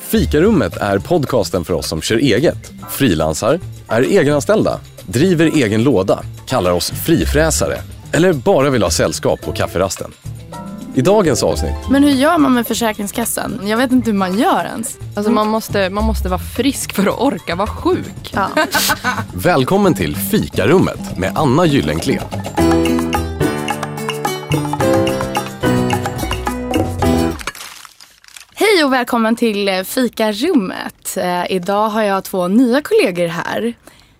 Fikarummet är podcasten för oss som kör eget, frilansar, är egenanställda, driver egen låda, kallar oss frifräsare eller bara vill ha sällskap på kafferasten. I dagens avsnitt Men hur gör man med Försäkringskassan? Jag vet inte hur man gör ens. Alltså man måste, man måste vara frisk för att orka vara sjuk. Ja. Välkommen till Fikarummet med Anna Gyllenklen. Hej och välkommen till eh, Fikarummet. Eh, idag har jag två nya kollegor här.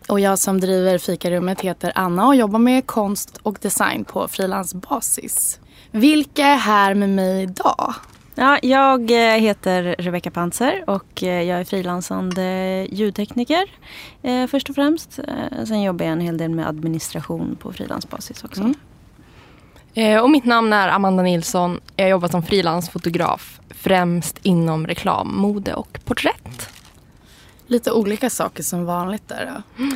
Och jag som driver Fikarummet heter Anna och jobbar med konst och design på frilansbasis. Vilka är här med mig idag? Ja, jag eh, heter Rebecca Panzer och jag är frilansande ljudtekniker eh, först och främst. Sen jobbar jag en hel del med administration på frilansbasis också. Mm. Och mitt namn är Amanda Nilsson. Jag jobbar som frilansfotograf. Främst inom reklam, mode och porträtt. Lite olika saker som vanligt där. Då.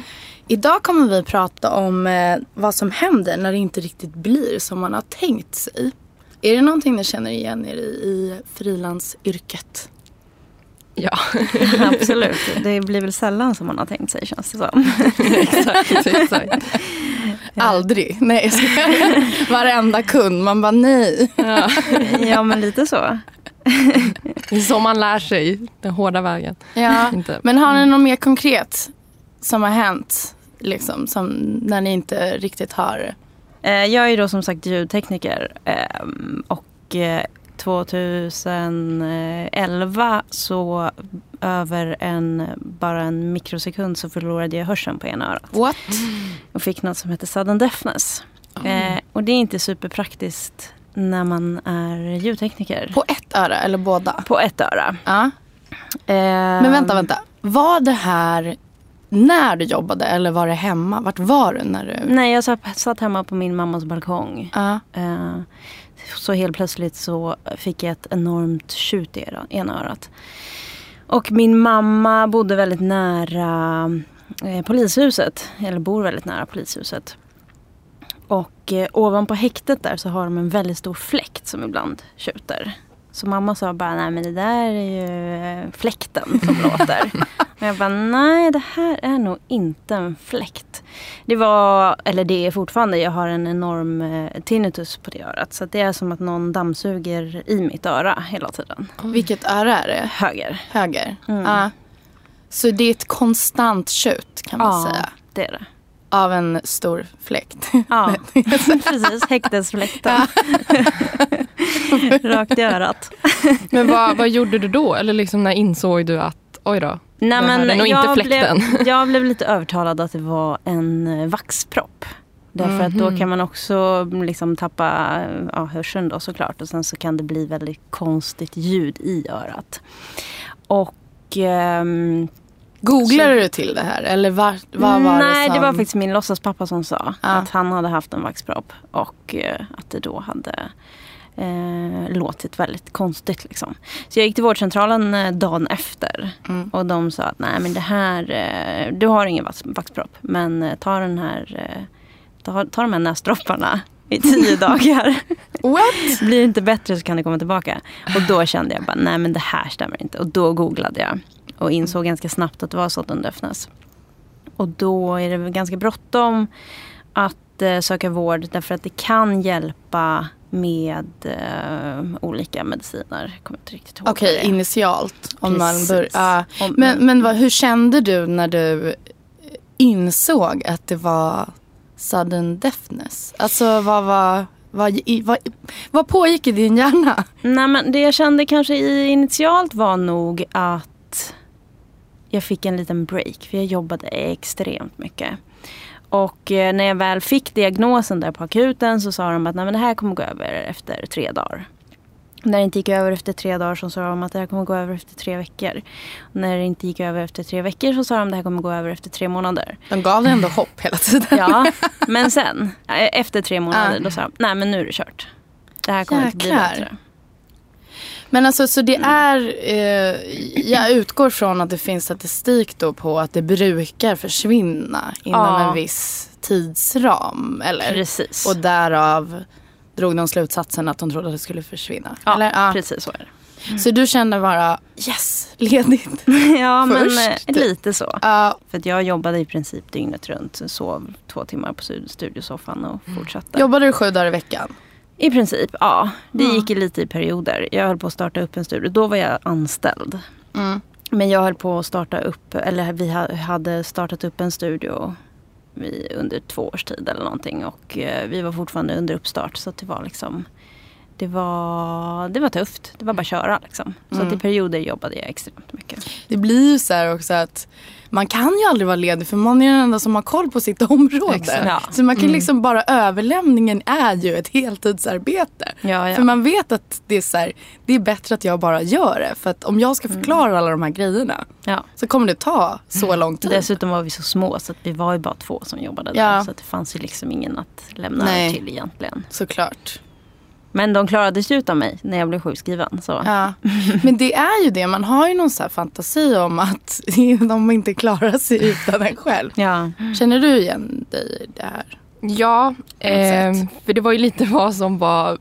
Idag kommer vi prata om eh, vad som händer när det inte riktigt blir som man har tänkt sig. Är det någonting ni känner igen er i, i frilansyrket? Ja, Absolut, det blir väl sällan som man har tänkt sig känns det som. exakt. exakt. Aldrig. Nej, jag skojar. Varenda kund. Man bara nej. Ja. ja men lite så. Det är så man lär sig, den hårda vägen. Ja. Inte. Men har ni något mer konkret som har hänt? Liksom, som när ni inte riktigt har... Eh, Jag är då som sagt ljudtekniker eh, och eh, 2011 så över en, bara en mikrosekund så förlorade jag hörseln på ena örat. What? och fick något som heter sudden deafness. Eh, och det är inte superpraktiskt när man är ljudtekniker. På ett öra eller båda? På ett öra. Ja. Eh, Men vänta, vänta. Var det här när du jobbade eller var det hemma? Vart var du när du... Nej, jag satt, hemma på min mammas balkong. Eh, så helt plötsligt så fick jag ett enormt tjut i ena örat. Och min mamma bodde väldigt nära eh, polishuset. Eller bor väldigt nära polishuset. Och eh, ovanpå häktet där så har de en väldigt stor fläkt som ibland tjuter. Så mamma sa bara, nej men det där är ju eh, fläkten som låter. Och jag bara, nej det här är nog inte en fläkt. Det var, eller det är fortfarande, jag har en enorm eh, tinnitus på det örat. Så det är som att någon dammsuger i mitt öra hela tiden. Vilket öra är det? Höger. Höger? Mm. Ja. Så det är ett konstant tjut kan man säga. det är det. Av en stor fläkt. Ja, precis. Häktesfläkten. Rakt i örat. Men vad, vad gjorde du då? Eller liksom när insåg du att oj då, Nej, nog jag inte fläkten. Blev, jag blev lite övertalad att det var en eh, vaxpropp. Därför att då Mhm. kan man också liksom tappa ja, hörseln då såklart. Och sen så kan det bli väldigt konstigt ljud i örat. Och ehm, Googlade du till det här? Eller var, vad var Nej, det som... det var faktiskt min låtsaspappa som sa Ja. att han hade haft en vaxpropp. Och eh, att det då hade eh, låtit väldigt konstigt. Liksom. Så jag gick till vårdcentralen eh, dagen efter. Mm. Och de sa att nej men det här, eh, du har ingen vax- vaxpropp. Men ta den här, ta, ta de här näsdropparna i tio dagar. What? Blir det inte bättre så kan det komma tillbaka. Och då kände jag bara, nej men det här stämmer inte. Och då googlade jag. Och insåg ganska snabbt att det var sudden deafness. Och då är det ganska bråttom att eh, söka vård. Därför att det kan hjälpa med eh, olika mediciner. Jag kommer inte riktigt ihåg. Okej, är. initialt. Om man Precis. bör, ja. Om- Men, men vad, hur kände du när du insåg att det var sudden deafness? Alltså vad var... Vad, vad, vad pågick i din hjärna? Nej, men det jag kände kanske i initialt var nog att jag fick en liten break. För jag jobbade extremt mycket. Och eh, när jag väl fick diagnosen där på akuten så sa de att Nej, men det här kommer gå över efter tre dagar. När det inte gick över efter tre dagar så sa de att det här kommer gå över efter tre veckor. Och när det inte gick över efter tre veckor så sa de att det här kommer gå över efter tre månader. De gav dig ändå hopp hela tiden. Ja, men sen eh, efter tre månader Ah. då sa de nej men nu är det kört. Det här kommer inte bli Jäklar. bättre. Men alltså så det är, eh, jag utgår från att det finns statistik då på att det brukar försvinna inom Ja. en viss tidsram. Eller? Precis. Och därav drog de slutsatsen att de trodde att det skulle försvinna. ja, eller? Ja. precis så är det. Så du kände bara yes, ledigt? ja, men Först. eh, lite så. Ja, För att jag jobbade i princip dygnet runt. Sov två timmar på stud- studiosoffan och fortsatte. jobbade du sju dagar i veckan? I princip, ja. Det gick lite i perioder. Jag höll på att starta upp en studio. Då var jag anställd. Mm. Men jag höll på att starta upp, eller vi ha- hade startat upp en studio under två års tid eller någonting. Och eh, vi var fortfarande under uppstart. Så det var liksom det var, det var tufft. Det var bara att köra liksom. Så Mm. att i perioder jobbade jag extremt mycket. Det blir ju så här också att man kan ju aldrig vara ledig för man är den enda som har koll på sitt område. Exakt. Ja. Så man kan Mm. liksom bara överlämningen är ju ett heltidsarbete. Ja, ja. För man vet att det är så här, det är bättre att jag bara gör det. För att om jag ska förklara alla de här grejerna så kommer det ta så lång tid. Dessutom var vi så små så att vi var ju bara två som jobbade där. Så att det fanns ju liksom ingen att lämna Nej. till egentligen. Såklart. Men de klarade sig utan mig när jag blev sjukskriven. Så. Ja. Men det är ju det, man har ju någon så här fantasi om att de inte klarar sig utan en själv. Ja. Känner du igen dig i det här? Ja, eh, för det var ju lite vad som var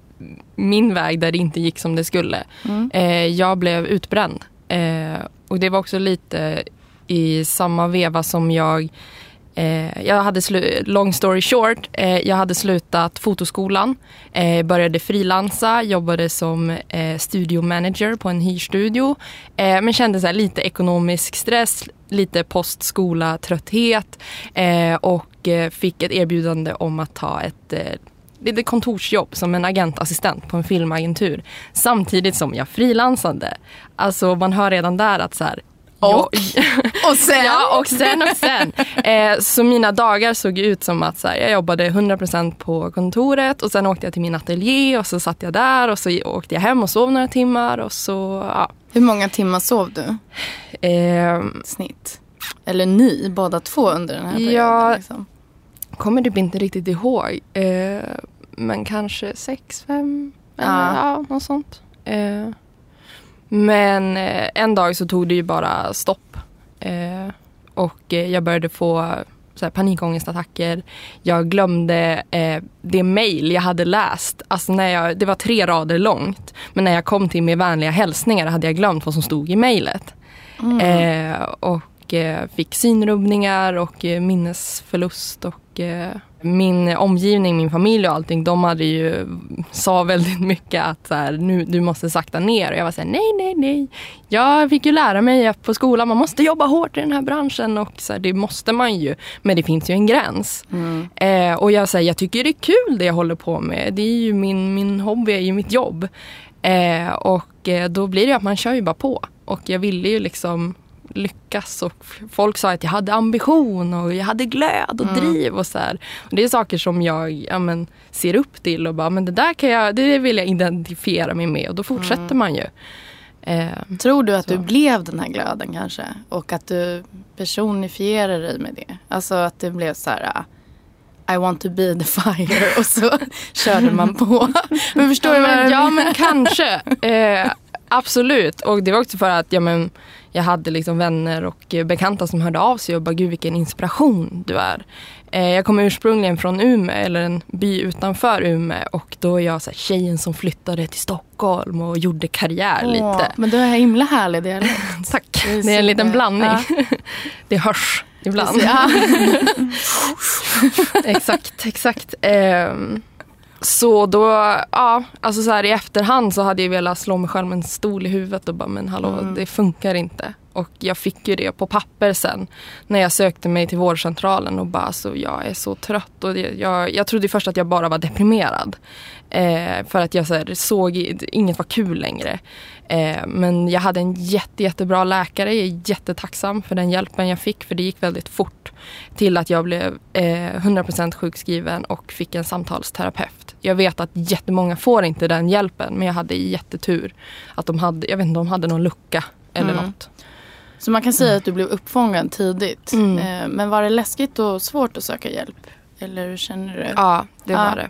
min väg där det inte gick som det skulle. Mm. Eh, jag blev utbränd. Eh, och det var också lite i samma veva som jag Eh, jag hade slu- long story short, eh, jag hade slutat fotoskolan, eh, började frilansa, jobbade som eh, studiomanager på en hyrstudio. Eh, men kände så här, lite ekonomisk stress, lite postskola trötthet eh, och eh, fick ett erbjudande om att ta ett eh, lite kontorsjobb som en agentassistent på en filmagentur. Samtidigt som jag frilansade. Alltså man hör redan där att så här, och? jag, Och sen? Ja, och sen och sen. Eh, så mina dagar såg ut som att så här, jag jobbade 100% på kontoret och sen åkte jag till min ateljé och så satt jag där och så åkte jag hem och sov några timmar och så, ja. Hur många timmar sov du Eh, snitt? Eller ni, båda två under den här perioden? Ja. Liksom. kommer typ inte riktigt ihåg. Eh, men kanske sex, fem, eller, Ja. ja. något sånt. Eh, men eh, en dag så tog det ju bara stopp. Eh, och eh, jag började få så här, panikångestattacker. Jag glömde eh, det mail jag hade läst. Alltså när jag, det var tre rader långt. Men när jag kom till med vänliga hälsningar hade jag glömt vad som stod i mejlet. Eh, och eh, fick synrubbningar och minnesförlust. Och, min omgivning, min familj och allting, de hade ju sa väldigt mycket att så här, nu, du måste sakta ner. Och jag var så här, nej, nej, nej. Jag fick ju lära mig på skolan, man måste jobba hårt i den här branschen och så här, det måste man ju. Men det finns ju en gräns. Mm. Eh, och jag, säger jag tycker det är kul det jag håller på med. Det är ju min, min hobby, är ju mitt jobb. Eh, och eh, då blir det att man kör ju bara på. Och jag ville ju liksom lyckas och folk sa att jag hade ambition och jag hade glöd och driv och så här. Och det är saker som jag ja, men, ser upp till och bara, men det där kan jag, det vill jag identifiera mig med och då fortsätter man ju. Eh, Tror du att Så. du blev den här glöden kanske? Och att du personifierar dig med det? Alltså att det blev så här... uh, I want to be the fire och så körde man på. Men förstår du ja, vad jag ja menar? men kanske. Eh, absolut. Och det var också för att ja, men, jag hade liksom vänner och eh, bekanta som hörde av sig och bara gud vilken inspiration du är. Eh, jag kommer ursprungligen från Umeå eller en by utanför Umeå och då är jag så här, tjejen som flyttade till Stockholm och gjorde karriär Åh, lite. Men du har himla härlig dialekt. Tack. Det är Det är en liten blandning. Ja. Det hörs ibland. Ja. exakt, exakt. Ehm, så då, ja, alltså så här i efterhand så hade jag velat slå mig själv med en stol i huvudet och bara, men hallå, Mm. det funkar inte. Och jag fick ju det på papper sen när jag sökte mig till vårdcentralen och bara, så jag är så trött. Och jag, jag trodde först att jag bara var deprimerad. Eh, för att jag så här, såg, inget var kul längre. Eh, men jag hade en jätte, jättebra läkare. Jag är jättetacksam för den hjälpen jag fick för det gick väldigt fort till att jag blev eh, 100% sjukskriven och fick en samtalsterapeut. Jag vet att jättemånga får inte den hjälpen men jag hade jättetur. Att de hade, jag vet inte, de hade någon lucka eller Mm. något. Så man kan säga att du blev uppfångad tidigt. Mm. Eh, Men var det läskigt och svårt att söka hjälp? Eller hur känner du? Ja, det Ja. var det.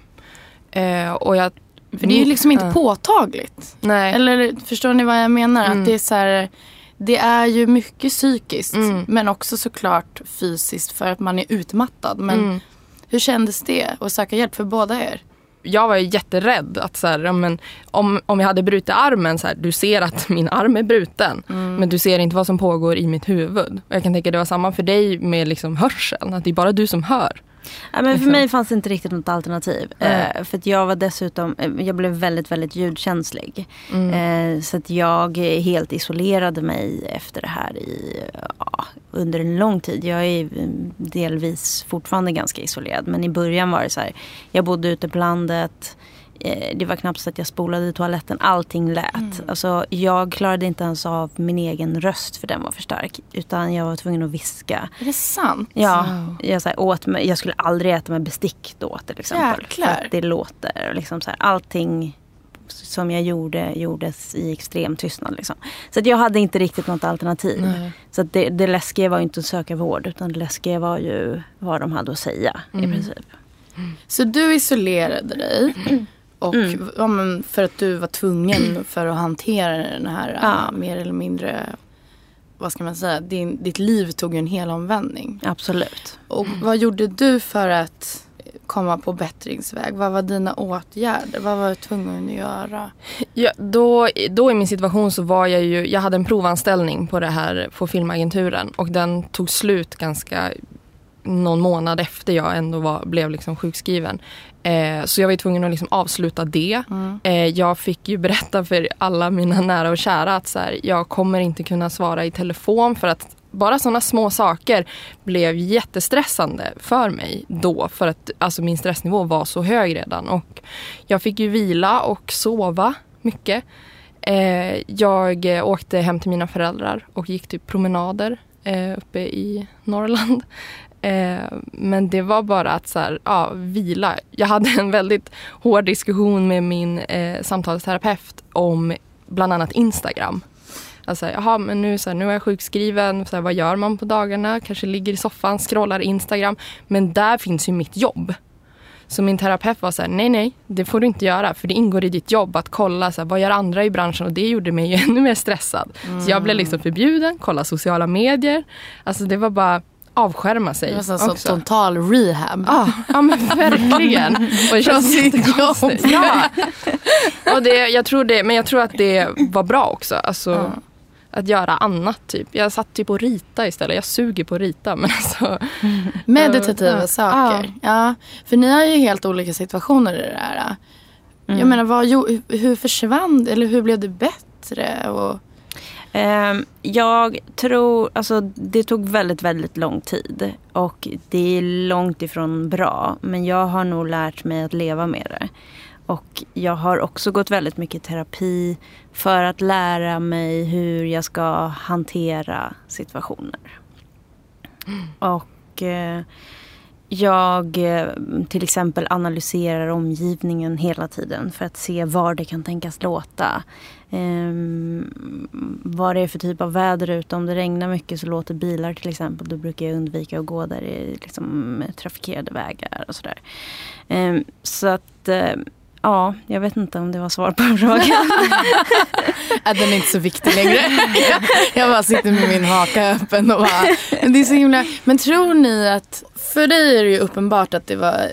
Eh, och jag, För det är ju liksom inte Ja. påtagligt. Nej. Eller förstår ni vad jag menar? Mm. Att det är så här, det är ju mycket psykiskt Mm. men också såklart fysiskt för att man är utmattad. Men Mm. hur kändes det att söka hjälp för båda er? Jag var ju jätterädd att så här, men, om, om jag hade brutit armen, så här, du ser att min arm är bruten men du ser inte vad som pågår i mitt huvud. Och jag kan tänka det var samma för dig med liksom hörseln, att det är bara du som hör. Ja, men för mig fanns det inte riktigt något alternativ. Eh, för jag var dessutom, eh, jag blev väldigt, väldigt ljudkänslig. Mm. Eh, så att jag helt isolerade mig efter det här i, ja, under en lång tid. Jag är mm, delvis fortfarande ganska isolerad. Men i början var det så här, jag bodde ute på landet. Eh, Det var knappt så att jag spolade i toaletten. Allting lät. Alltså, jag klarade inte ens av min egen röst för den var för stark. Utan jag var tvungen att viska. Är det sant? Ja, jag, så här, åt med, jag skulle aldrig äta med bestick då till exempel. Jäklar. För att det låter. Liksom så här, allting som jag gjorde gjordes i extrem tystnad. Liksom. Så att jag hade inte riktigt något alternativ. Nej. Så att det, det läskiga var inte att söka vård utan det läskiga var ju vad de hade att säga i princip. Så du isolerade dig och Mm. ja, men för att du var tvungen för att hantera den här Ja. äh, mer eller mindre vad ska man säga, din, ditt liv tog ju en hel omvändning. Absolut. Och vad gjorde du för att komma på bättringsväg? Vad var dina åtgärder? Vad var du tvungen att göra? Ja, då, då i min situation så var jag ju, jag hade en provanställning på det här på filmagenturen och den tog slut ganska någon månad efter jag ändå var, blev liksom sjukskriven. Eh, så jag var tvungen att liksom avsluta det. Eh, jag fick ju berätta för alla mina nära och kära att så här, jag kommer inte kunna svara i telefon för att bara sådana små saker blev jättestressande för mig då. För att alltså, min stressnivå var så hög redan. Och jag fick ju vila och sova mycket. Eh, jag eh, åkte hem till mina föräldrar och gick typ promenader eh, uppe i Norrland. Eh, men det var bara att så här, ja, vila. Jag hade en väldigt hård diskussion med min eh, samtalsterapeut om bland annat Instagram. Alltså, jaha, men nu, så här, nu är jag sjukskriven, så här, vad gör man på dagarna? Kanske ligger i soffan, scrollar Instagram. Men där finns ju mitt jobb. Så min terapeut var så här, nej nej, det får du inte göra för det ingår i ditt jobb att kolla så här, vad gör andra i branschen och det gjorde mig ju ännu mer stressad. Så jag blev liksom förbjuden, kolla sociala medier. Alltså det var bara avskärma sig Det var också. total rehab. Ja, ja men verkligen. Och det känns jättekonstigt. Ja. Och det, jag tror det, men jag tror att det var bra också. Alltså, Att göra annat typ. Jag satt typ och rita istället. Jag suger på att rita men alltså. Meditativa Ja. saker. Ja. För ni har ju helt olika situationer i det här. Jag menar, vad, hur försvann eller hur blev det bättre? Och, Ehm, jag tror, alltså det tog väldigt, väldigt lång tid. Och det är långt ifrån bra. Men jag har nog lärt mig att leva med det. Och jag har också gått väldigt mycket i terapi för att lära mig hur jag ska hantera situationer. Och eh, jag eh, till exempel analyserar omgivningen hela tiden för att se var det kan tänkas låta eh, vad det är för typ av väder ute. Om det regnar mycket så låter bilar till exempel. Då brukar jag undvika att gå där det är liksom, trafikerade vägar och sådär. Eh, så att eh, ja, jag vet inte om det var svar på frågan. äh, den är inte så viktig längre. jag, jag bara sitter med min haka öppen och bara, men det är så himla. Men tror ni att, för dig är det ju uppenbart att, det var,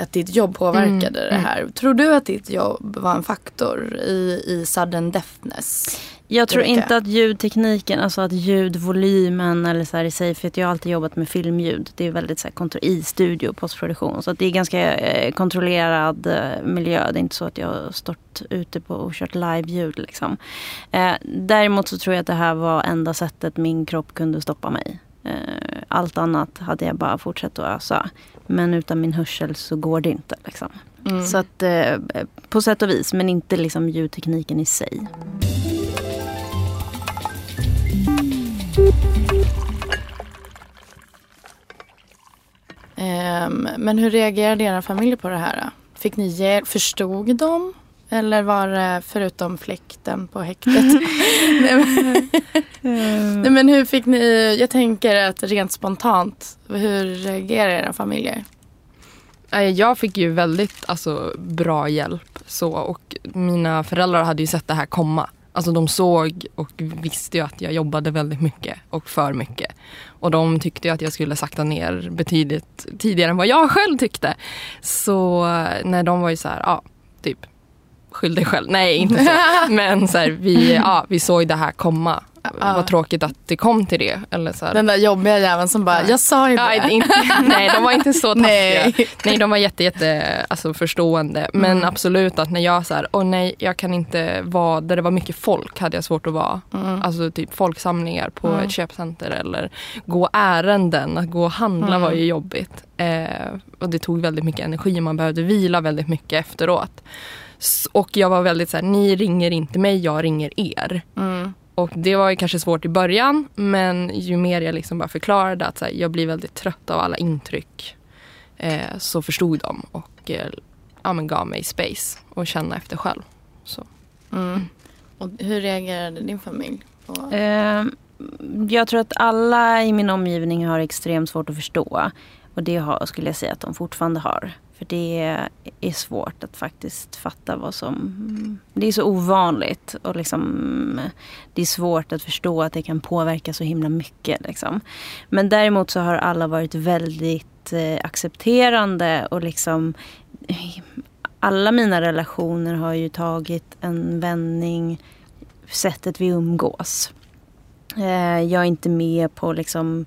att ditt jobb påverkade det här. Tror du att ditt jobb var en faktor i, i sudden deafness? Jag tror inte att ljudtekniken, alltså att ljudvolymen eller så här i sig, för att jag har alltid jobbat med filmljud. Det är väldigt så här i studio postproduktion. Så att det är ganska eh, kontrollerad eh, miljö. Det är inte så att jag har stått ute på och kört live-ljud liksom. Eh, däremot så tror jag att det här var enda sättet min kropp kunde stoppa mig. Eh, allt annat hade jag bara fortsatt att ösa. Men utan min hörsel så går det inte liksom. Så att eh, på sätt och vis, men inte liksom ljudtekniken i sig. Men hur reagerade era familjer på det här? Fick ni hjälp? Förstod de? Eller var det förutom fläkten på häktet? Nej, men, Nej, men hur fick ni, jag tänker att rent spontant, hur reagerar era familjer? Jag fick ju väldigt alltså, bra hjälp. Så, och mina föräldrar hade ju sett det här komma. Alltså de såg och visste ju att jag jobbade väldigt mycket och för mycket. Och de tyckte ju att jag skulle sakta ner betydligt tidigare än vad jag själv tyckte. Så eh, när de var ju så här, ja, typ skyll dig själv. Nej, inte så. Men så här, vi, ja, vi såg det här komma. Ja. Vad tråkigt att det kom till det. Eller så här. Den där jobbiga jäveln som bara, jag sa ju det. Ja, inte, nej, de var inte så taskiga. Nej. Nej. de var jätte, jätte alltså, förstående. Men Mm. absolut att när jag så här, åh nej, jag kan inte vara där det var mycket folk hade jag svårt att vara. Mm. Alltså typ folksamlingar på ett köpcenter eller gå ärenden. Att gå och handla Mm. var ju jobbigt. Eh, och det tog väldigt mycket energi och man behövde vila väldigt mycket efteråt. Och jag var väldigt så här, ni ringer inte mig, jag ringer er. Mm. Och det var ju kanske svårt i början men ju mer jag liksom bara förklarade att så här, jag blir väldigt trött av alla intryck eh, så förstod de och eh, ja, men gav mig space och känna efter själv. Så. Mm. Och hur reagerade din familj? På... Eh, jag tror att alla i min omgivning har extremt svårt att förstå. Och det har, skulle jag säga att de fortfarande har. För det är svårt att faktiskt fatta vad som... Det är så ovanligt och liksom, det är svårt att förstå att det kan påverka så himla mycket. Liksom. Men däremot så har alla varit väldigt eh, accepterande och liksom... Alla mina relationer har ju tagit en vändning sättet vi umgås. Eh, jag är inte med på liksom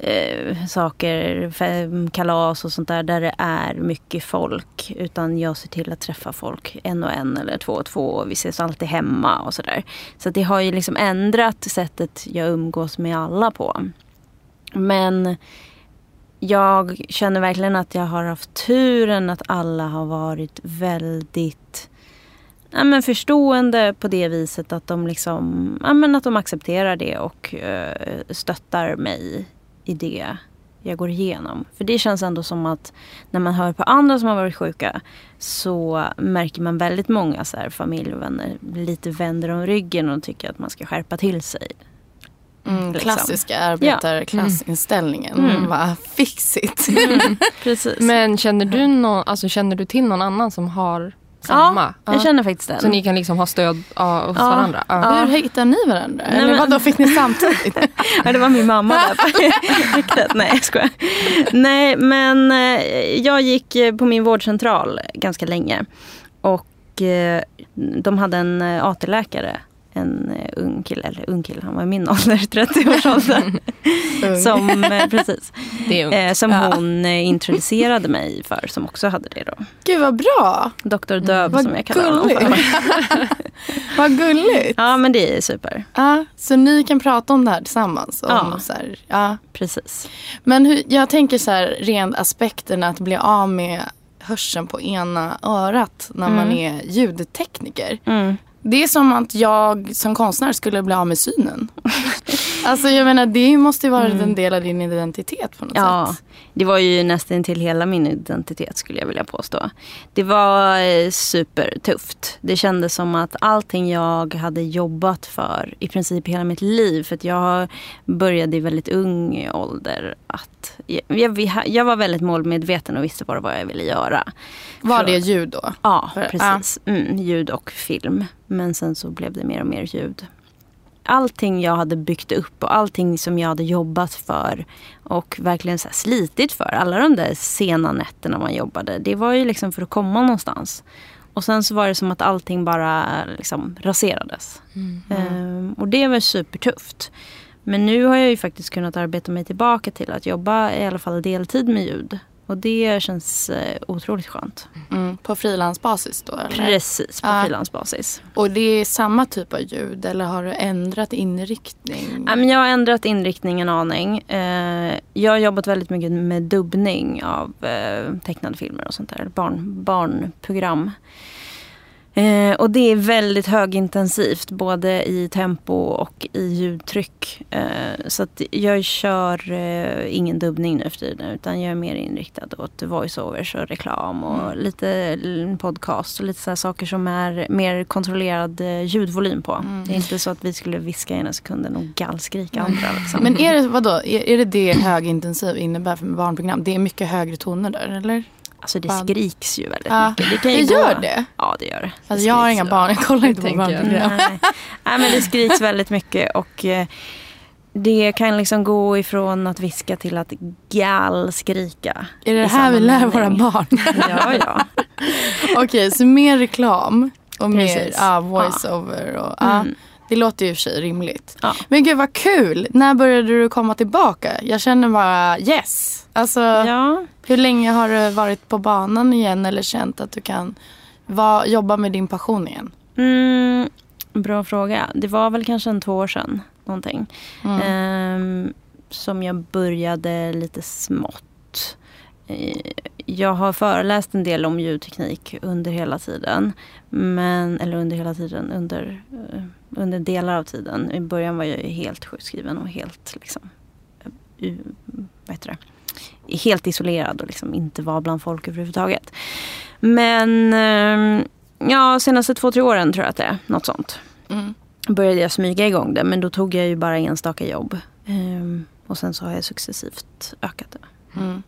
eh, saker, kalas och sånt där, där det är mycket folk. Utan jag ser till att träffa folk en och en eller två och två. Och vi ses alltid hemma och sådär. Så att det har ju liksom ändrat sättet jag umgås med alla på. Men jag känner verkligen att jag har haft turen att alla har varit väldigt ja, men förstående på det viset att de, liksom, ja, men att de accepterar det och eh, stöttar mig i det jag går igenom. För det känns ändå som att när man hör på andra som har varit sjuka så märker man väldigt många så här, familj och vänner lite vänder om ryggen och tycker att man ska skärpa till sig. Mm, liksom. klassiska arbetarklassinställningen. Mm. Mm. Bara, fix it. Precis. Men känner du, någon, alltså, känner du till någon annan som har samma? ja, jag känner faktiskt den. Så ni kan liksom ha stöd ja, hos Ja. varandra? Ja. Hur hittar ni varandra? Nej, Eller men- vadå, fick ni samtidigt? Ja, det var min mamma där. Nej, jag skojar. Nej, men eh, jag gick eh, på min vårdcentral ganska länge. Och eh, de hade en AT-läkare. En eh, ung kille, eller ung kille, han var i min ålder, 30-årsåldern. Ung. som, eh, precis, eh, som Ja. hon introducerade mig för, som också hade det då. Gud vad bra. Doktor Döv Vad som jag kallar honom för. vad gulligt. Ja, men det är super. Ja, så ni kan prata om det här tillsammans? Om Ja. Så här, ja. Precis. Men hur, jag tänker så här, rent aspekten att bli av med hörseln på ena örat när man är ljudtekniker. Mm. Det är som att jag som konstnär skulle bli av med synen alltså jag menar det måste ju vara en del av din identitet på något Ja, sätt. det var ju nästan till hela min identitet skulle jag vilja påstå. Det var eh, supertufft. Det kändes som att allting jag hade jobbat för i princip hela mitt liv. För att jag började i väldigt ung ålder. Att jag, jag, var väldigt målmedveten och visste bara vad jag ville göra. Var det ljud då? Ja, precis. Mm, ljud och film. Men sen så blev det mer och mer ljud. Allting jag hade byggt upp och allting som jag hade jobbat för och verkligen så slitit för. Alla de där sena nätterna man jobbade. Det var ju liksom för att komma någonstans. Och sen så var det som att allting bara liksom raserades. Ehm, och det var supertufft. Men nu har jag ju faktiskt kunnat arbeta mig tillbaka till att jobba i alla fall deltid med ljud. Och det känns eh, otroligt skönt. Mm, på frilansbasis då? Eller? Precis, på Ja. frilansbasis. Och det är samma typ av ljud eller har du ändrat inriktning? Ja, men jag har ändrat inriktning en aning. Eh, jag har jobbat väldigt mycket med dubbning av eh, tecknade filmer och sånt där. Barn, barnprogram. Eh, och det är väldigt högintensivt både i tempo och i ljudtryck. Eh, så att jag kör eh, ingen dubbning nu för tiden utan jag är mer inriktad åt voiceovers och reklam och lite l- podcast och lite så saker som är mer kontrollerad eh, ljudvolym på. Det är inte så att vi skulle viska ena sekunden och gallskrika andra. Liksom. Men är det, vadå, är, är det det högintensiv innebär för barnprogram? Det är mycket högre toner där eller? Alltså det skriks ju väldigt Ja, mycket. Det, kan det ju gör gå... det? Ja, det gör det. det Alltså jag har inga barn, jag kollar inte på barnprogram. Nej. Nej, men det skriks väldigt mycket och eh, det kan liksom gå ifrån att viska till att gallskrika. Är det i här vi lär våra barn? Ja, ja. Okej, så mer reklam och mer Precis. ja, voice-over. Och, ja, Mm. det låter ju i och för sig rimligt. Ja. Men gud vad kul! När började du komma tillbaka? Jag känner bara yes. Alltså, ja. Hur länge har du varit på banan igen eller känt att du kan va, jobba med din passion igen? Mm, bra fråga. Det var väl kanske en två år sedan. Någonting. Mm. Ehm, som jag började lite smått. Eh, Jag har föreläst en del om ljudteknik under hela tiden. Men, eller under hela tiden, under, eh, under delar av tiden. I början var jag helt sjukskriven och helt liksom, eh, vad heter det? Helt isolerad och liksom inte var bland folk överhuvudtaget. Men ehm, ja, senaste två, tre åren tror jag att det är. Något sånt Mm. började jag smyga igång det. Men då tog jag ju bara enstaka jobb. Ehm, och sen så har jag successivt ökat det. Mm.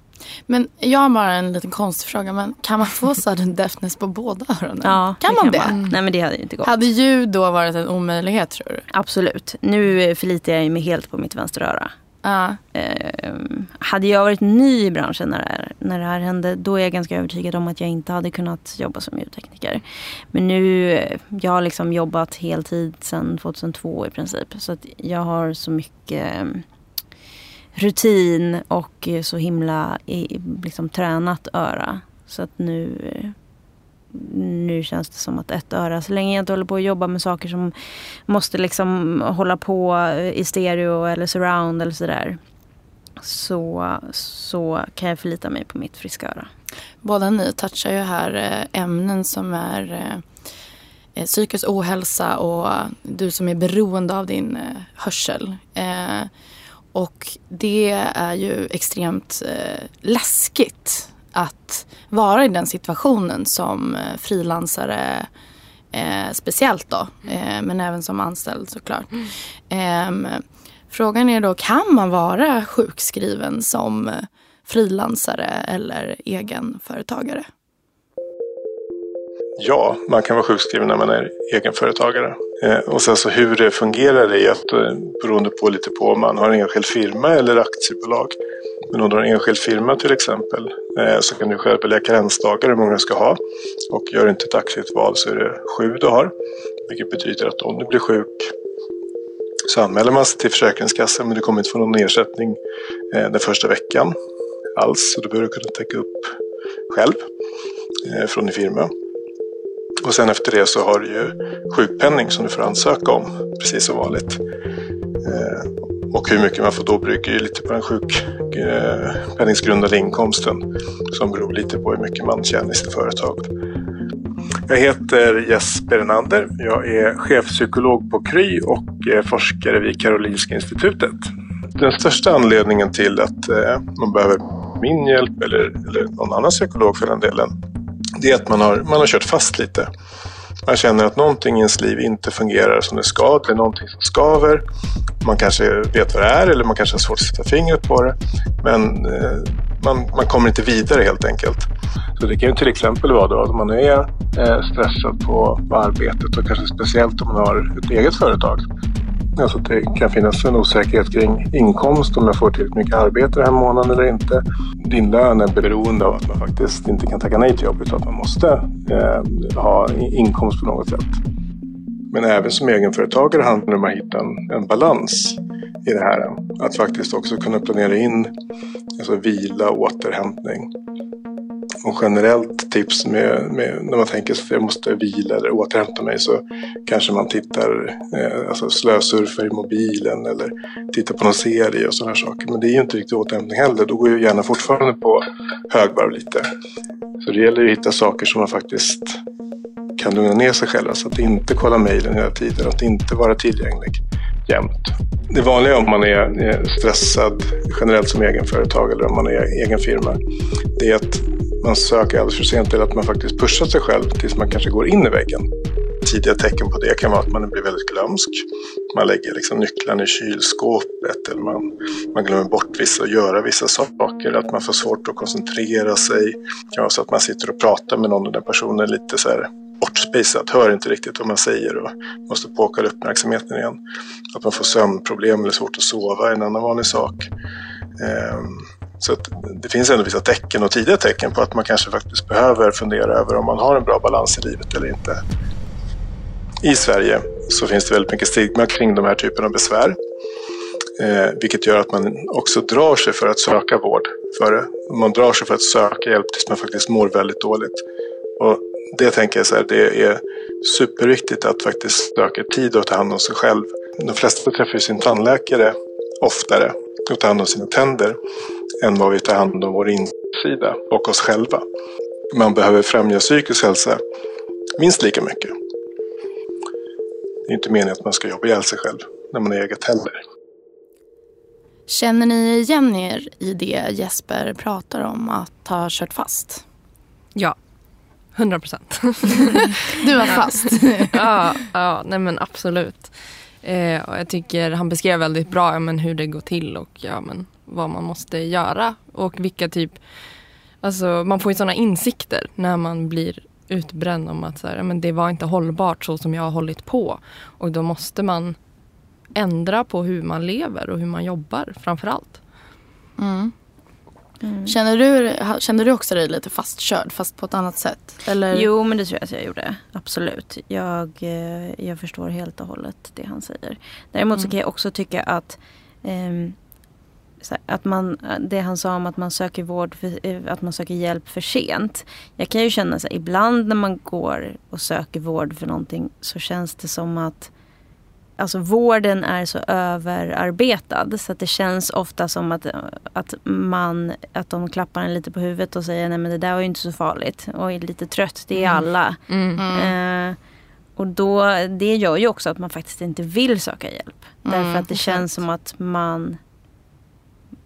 Men jag har bara en liten konstig fråga. Men kan man få sudden deafness på båda öronen? kan man det? Nej men det hade ju inte gått. Hade ljud då varit en omöjlighet tror du? Absolut. Nu förlitar jag mig helt på mitt vänsteröra. Ja. Eh, hade jag varit ny i branschen när det, här, när det här hände, då är jag ganska övertygad om att jag inte hade kunnat jobba som ljudtekniker. Men nu, eh, jag har liksom jobbat heltid sedan 2002 i princip. Så att jag har så mycket eh, rutin och så himla eh, liksom, tränat öra. Så att nu, nu känns det som att ett öra, så länge jag inte håller på att jobba med saker som måste liksom hålla på i stereo eller surround eller sådär. Så, så kan jag förlita mig på mitt friska öra. Båda ni touchar ju här eh, ämnen som är eh, eh, psykisk ohälsa och du som är beroende av din hörsel. Och det är ju extremt läskigt att vara i den situationen som eh, frilansare eh, speciellt då, eh, men även som anställd såklart. Ehm, frågan är då, kan man vara sjukskriven som eh, frilansare eller egenföretagare? Ja, man kan vara sjukskriven när man är egenföretagare. Eh, och sen så hur det fungerar är att eh, beroende på lite på om man har en enskild firma eller aktiebolag. Men om du har en enskild firma till exempel eh, så kan du själv välja karensdagar hur många du ska ha. Och gör du inte ett aktivt val så är det sju du har. Vilket betyder att om du blir sjuk så anmäler man sig till Försäkringskassan men du kommer inte få någon ersättning den första veckan alls. Så du behöver kunna täcka upp själv från din firma. Och sen efter det så har du ju sjukpenning som du får ansöka om, precis som vanligt. Eh, och hur mycket man får då brukar ju lite på den sjukpenningsgrundande eh, inkomsten som beror lite på hur mycket man tjänar i sitt företag. Jag heter Jesper Nander. Jag är chefpsykolog på Kry och eh, forskare vid Karolinska Institutet. Den största anledningen till att man behöver min hjälp eller, eller någon annan psykolog för den delen det är att man har, man har kört fast lite. Man känner att någonting i ens liv inte fungerar som det ska. Det är någonting som skaver. Man kanske vet vad det är eller man kanske har svårt att sätta fingret på det. Men eh, man, man kommer inte vidare helt enkelt. Så det kan ju till exempel vara då att man är eh, stressad på, på arbetet och kanske speciellt om man har ett eget företag. Alltså det kan finnas en osäkerhet kring inkomst, om jag får tillräckligt mycket arbete den här månaden eller inte. Din lön är beroende av att man faktiskt inte kan tacka nej till jobb utan att man måste eh, ha inkomst på något sätt. Men även som egenföretagare handlar det om att hitta en, en balans i det här. Att faktiskt också kunna planera in alltså vila och återhämtning. Och generellt tips med, med, när man tänker att jag måste vila eller återhämta mig så kanske man tittar, eh, alltså slösurfar i mobilen eller tittar på någon serie och sådana saker. Men det är ju inte riktigt återhämtning heller. Då går ju hjärnan fortfarande på högvarv lite. Så det gäller ju att hitta saker som man faktiskt kan lugna ner sig själv. Så att inte kolla mejlen hela tiden, att inte vara tillgänglig jämt. Det vanliga om man är stressad generellt som egenföretag eller om man är egen firma, det är att man söker alldeles för sent eller att man faktiskt pushar sig själv tills man kanske går in i väggen. Tidiga tecken på det kan vara att man blir väldigt glömsk. Man lägger liksom nycklarna i kylskåpet eller man, man glömmer bort vissa, och göra vissa saker. Att man får svårt att koncentrera sig. Det kan vara så att man sitter och pratar med någon och den personen är lite så här bortspejsat, hör inte riktigt vad man säger och måste påkalla uppmärksamheten igen. Att man får sömnproblem eller svårt att sova är en annan vanlig sak. Ehm, så det finns ändå vissa tecken och tidiga tecken på att man kanske faktiskt behöver fundera över om man har en bra balans i livet eller inte. I Sverige så finns det väldigt mycket stigma kring de här typerna av besvär. Eh, vilket gör att man också drar sig för att söka vård för det. Man drar sig för att söka hjälp tills man faktiskt mår väldigt dåligt. Och det tänker jag så här, det är superviktigt att faktiskt söka tid och ta hand om sig själv. De flesta träffar ju sin tandläkare oftare och tar hand om sina tänder än vad vi tar hand om vår insida och oss själva. Man behöver främja psykisk hälsa minst lika mycket. Det är inte meningen att man ska jobba ihjäl sig själv när man har eget heller. Känner ni igen er i det Jesper pratar om att ha kört fast? Ja, 100 procent. du var fast? ja, ja, nej men absolut. Eh, och jag tycker han beskrev väldigt bra ja, men hur det går till och ja, men vad man måste göra. Och vilka typ, alltså man får ju sådana insikter när man blir utbränd om att så här, ja, men det var inte hållbart så som jag har hållit på. Och då måste man ändra på hur man lever och hur man jobbar framför allt. Mm. Mm. Känner, du, känner du också dig lite fastkörd fast på ett annat sätt? Eller? Jo men det tror jag att jag gjorde. Absolut. Jag, eh, jag förstår helt och hållet det han säger. Däremot mm. så kan jag också tycka att um, att man, det han sa om att man söker vård, för, eh, att man söker hjälp för sent. Jag kan ju känna så här, ibland när man går och söker vård för någonting så känns det som att alltså vården är så överarbetad så att det känns ofta som att, att man, att de klappar en lite på huvudet och säger nej men det där var ju inte så farligt och är lite trött, det är mm. alla. Mm. Mm. Eh, och då, det gör ju också att man faktiskt inte vill söka hjälp. Mm, därför att det känns som att man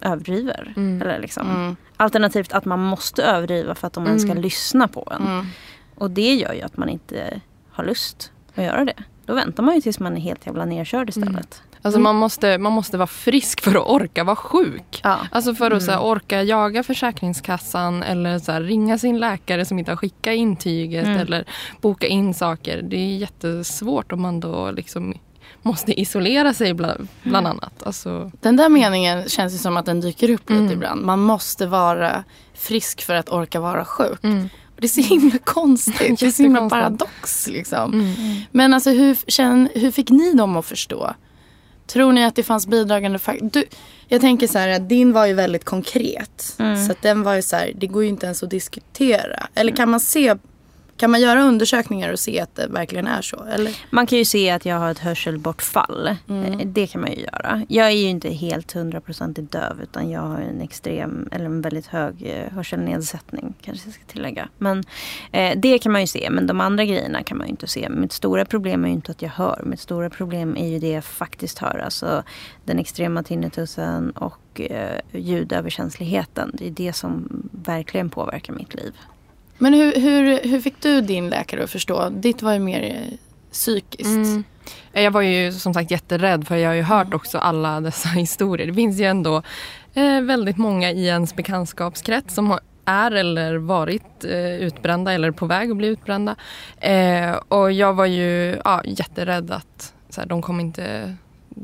överdriver. Mm. Eller liksom. Mm. Alternativt att man måste överdriva för att de mm. ens ska lyssna på en. Mm. Och det gör ju att man inte har lust att göra det. Då väntar man ju tills man är helt jävla nerkörd istället. Mm. Alltså man, måste, man måste vara frisk för att orka vara sjuk. Ja. Alltså för att så här, mm. orka jaga Försäkringskassan eller så här, ringa sin läkare som inte har skickat intyget mm. eller boka in saker. Det är jättesvårt om man då liksom måste isolera sig bland, bland mm. annat. Alltså... Den där meningen känns ju som att den dyker upp lite mm. ibland. Man måste vara frisk för att orka vara sjuk. Mm. Det är så himla konstigt. det är så himla paradox. Liksom. Mm. Men alltså, hur, känn, hur fick ni dem att förstå? Tror ni att det fanns bidragande faktorer? Jag tänker så här att din var ju väldigt konkret. Mm. Så att den var ju så här, det går ju inte ens att diskutera. Eller kan man se kan man göra undersökningar och se att det verkligen är så? Eller? Man kan ju se att jag har ett hörselbortfall. Mm. Eh, det kan man ju göra. Jag är ju inte helt hundraprocentigt döv utan jag har en extrem eller en väldigt hög eh, hörselnedsättning kanske jag ska tillägga. Men eh, det kan man ju se men de andra grejerna kan man ju inte se. Mitt stora problem är ju inte att jag hör. Mitt stora problem är ju det jag faktiskt hör. Alltså den extrema tinnitusen och eh, ljudöverkänsligheten. Det är det som verkligen påverkar mitt liv. Men hur, hur, hur fick du din läkare att förstå? Ditt var ju mer eh, psykiskt. Mm. Jag var ju som sagt jätterädd för jag har ju hört mm. också alla dessa historier. Det finns ju ändå eh, väldigt många i ens bekantskapskrets som har, är eller varit eh, utbrända eller på väg att bli utbrända. Eh, och jag var ju ja, jätterädd att så här, de kommer inte